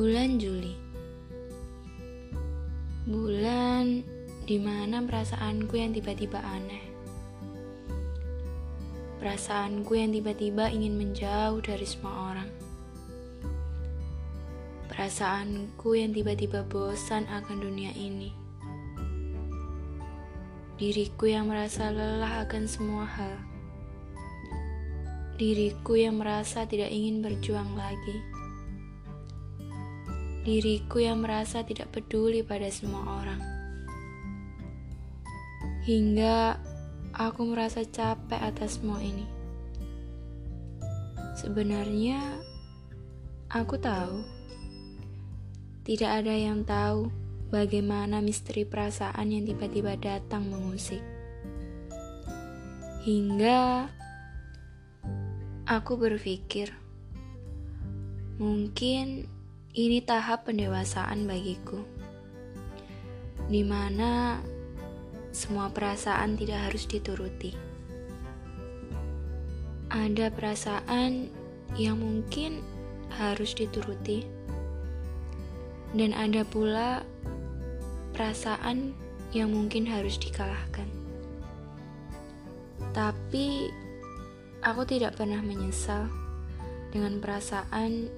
Bulan Juli. Bulan di mana perasaanku yang tiba-tiba aneh. Perasaanku yang tiba-tiba ingin menjauh dari semua orang. Perasaanku yang tiba-tiba bosan akan dunia ini. Diriku yang merasa lelah akan semua hal. Diriku yang merasa tidak ingin berjuang lagi diriku yang merasa tidak peduli pada semua orang. Hingga aku merasa capek atas semua ini. Sebenarnya, aku tahu tidak ada yang tahu bagaimana misteri perasaan yang tiba-tiba datang mengusik. Hingga aku berpikir, mungkin ini tahap pendewasaan bagiku, di mana semua perasaan tidak harus dituruti. Ada perasaan yang mungkin harus dituruti, dan ada pula perasaan yang mungkin harus dikalahkan. Tapi aku tidak pernah menyesal dengan perasaan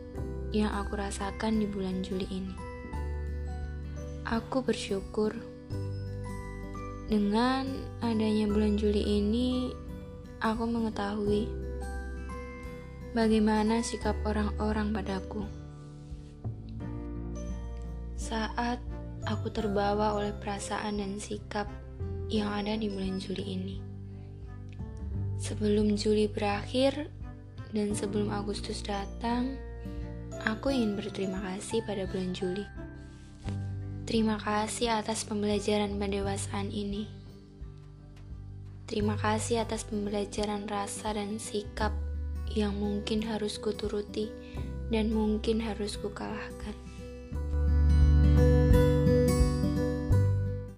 yang aku rasakan di bulan Juli ini. Aku bersyukur dengan adanya bulan Juli ini, aku mengetahui bagaimana sikap orang-orang padaku. Saat aku terbawa oleh perasaan dan sikap yang ada di bulan Juli ini. Sebelum Juli berakhir dan sebelum Agustus datang, Aku ingin berterima kasih pada bulan Juli. Terima kasih atas pembelajaran pendewasaan ini. Terima kasih atas pembelajaran rasa dan sikap yang mungkin harus kuturuti dan mungkin harus kukalahkan.